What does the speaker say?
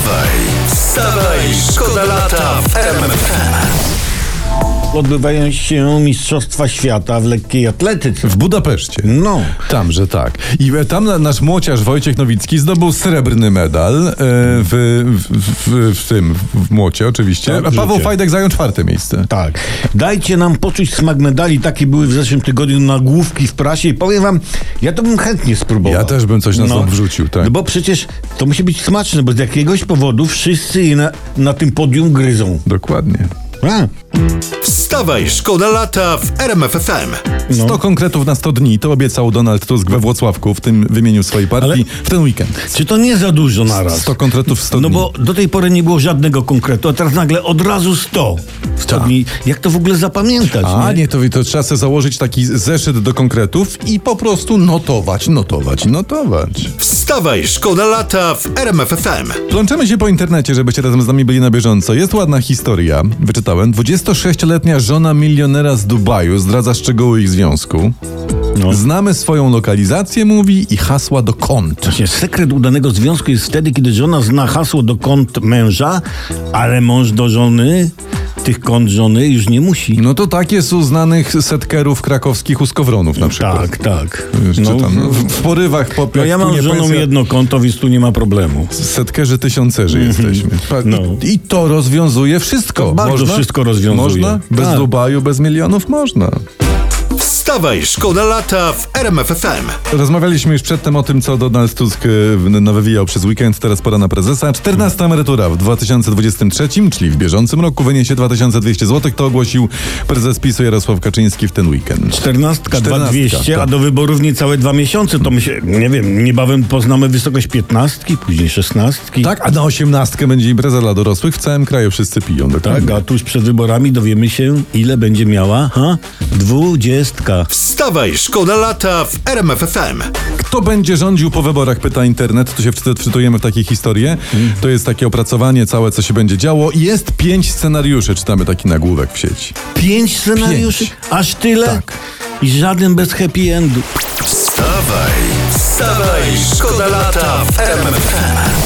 Wstawaj, wstawaj, szkoda lata w RMFFM. Odbywają się Mistrzostwa Świata w lekkiej atletyce. W Budapeszcie. No. Tam, że tak. I tam na- nasz młociarz Wojciech Nowicki zdobył srebrny medal e, w, w, w, w tym, w młocie oczywiście. A Paweł. Fajdek zajął czwarte miejsce. Tak. Dajcie nam poczuć smak medali. Takie były w zeszłym tygodniu nagłówki w prasie i powiem wam, ja to bym chętnie spróbował. Ja też bym coś na ząb wrzucił, tak. No bo przecież to musi być smaczne, bo z jakiegoś powodu wszyscy na, na tym podium gryzą. Dokładnie. A, Wstawaj, szkoda lata w RMFFM. 100 konkretów na 100 dni, to obiecał Donald Tusk we Włocławku, w tym wymieniu swojej partii, Ale- w ten weekend. czy to nie za dużo naraz? 100 konkretów w 100 No dni. bo do tej pory nie było żadnego konkretu, a teraz nagle od razu 100. 100 Tak. dni. Jak to w ogóle zapamiętać? A nie, to, to trzeba sobie założyć taki zeszyt do konkretów i po prostu notować, notować, notować. Wstawaj, szkoda lata w RMFFM. Plączemy się po internecie, żebyście razem z nami byli na bieżąco. Jest ładna historia, wyczytałem. 26-letnia żona milionera z Dubaju zdradza szczegóły ich związku. No. Znamy swoją lokalizację, mówi, i hasła do kont. Właśnie sekret udanego związku jest wtedy, kiedy żona zna hasło do kont męża, ale mąż do żony tych kont żony już nie musi. No to tak jest u znanych setkerów krakowskich uskowronów na przykład. tak, tak. Wiesz, No, czytam, no, w, w porywach po no ja mam z żoną jedno konto, więc tu nie ma problemu. Setkerzy tysiącerzy jesteśmy. Pa- No. I, I to rozwiązuje wszystko. To bardzo wszystko rozwiązuje. Można? Bez Tak. Dubaju, bez milionów można. Wstawaj, szkoda lata w RMFFM. Rozmawialiśmy już przedtem o tym, co Donald Tusk e, nawywijał przez weekend, teraz pora na prezesa. 14 emerytura w 2023, czyli w bieżącym roku, wyniesie 2200 zł. To ogłosił prezes PiSu Jarosław Kaczyński w ten weekend. Czternastka, dwa Czternastka, dwieście, a tak. do wyborów niecałe dwa miesiące, to my się, nie wiem, niebawem poznamy wysokość piętnastki, później szesnastki. Tak, a na 18 będzie impreza dla dorosłych. W całym kraju wszyscy piją. Dokładnie. Tak, a tuż przed wyborami dowiemy się, ile będzie miała, ha? Dwudziestka. Wstawaj, szkoda lata w RMFFM. Kto będzie rządził po wyborach, pyta internet. Tu się wczyt- wczytujemy w takie historie. Mm. To jest takie opracowanie całe, co się będzie działo. Jest pięć scenariuszy, czytamy taki nagłówek w sieci. Pięć scenariuszy? Pięć. Aż tyle? Tak. I żaden bez happy endu. Wstawaj, wstawaj, szkoda lata w RMFFM.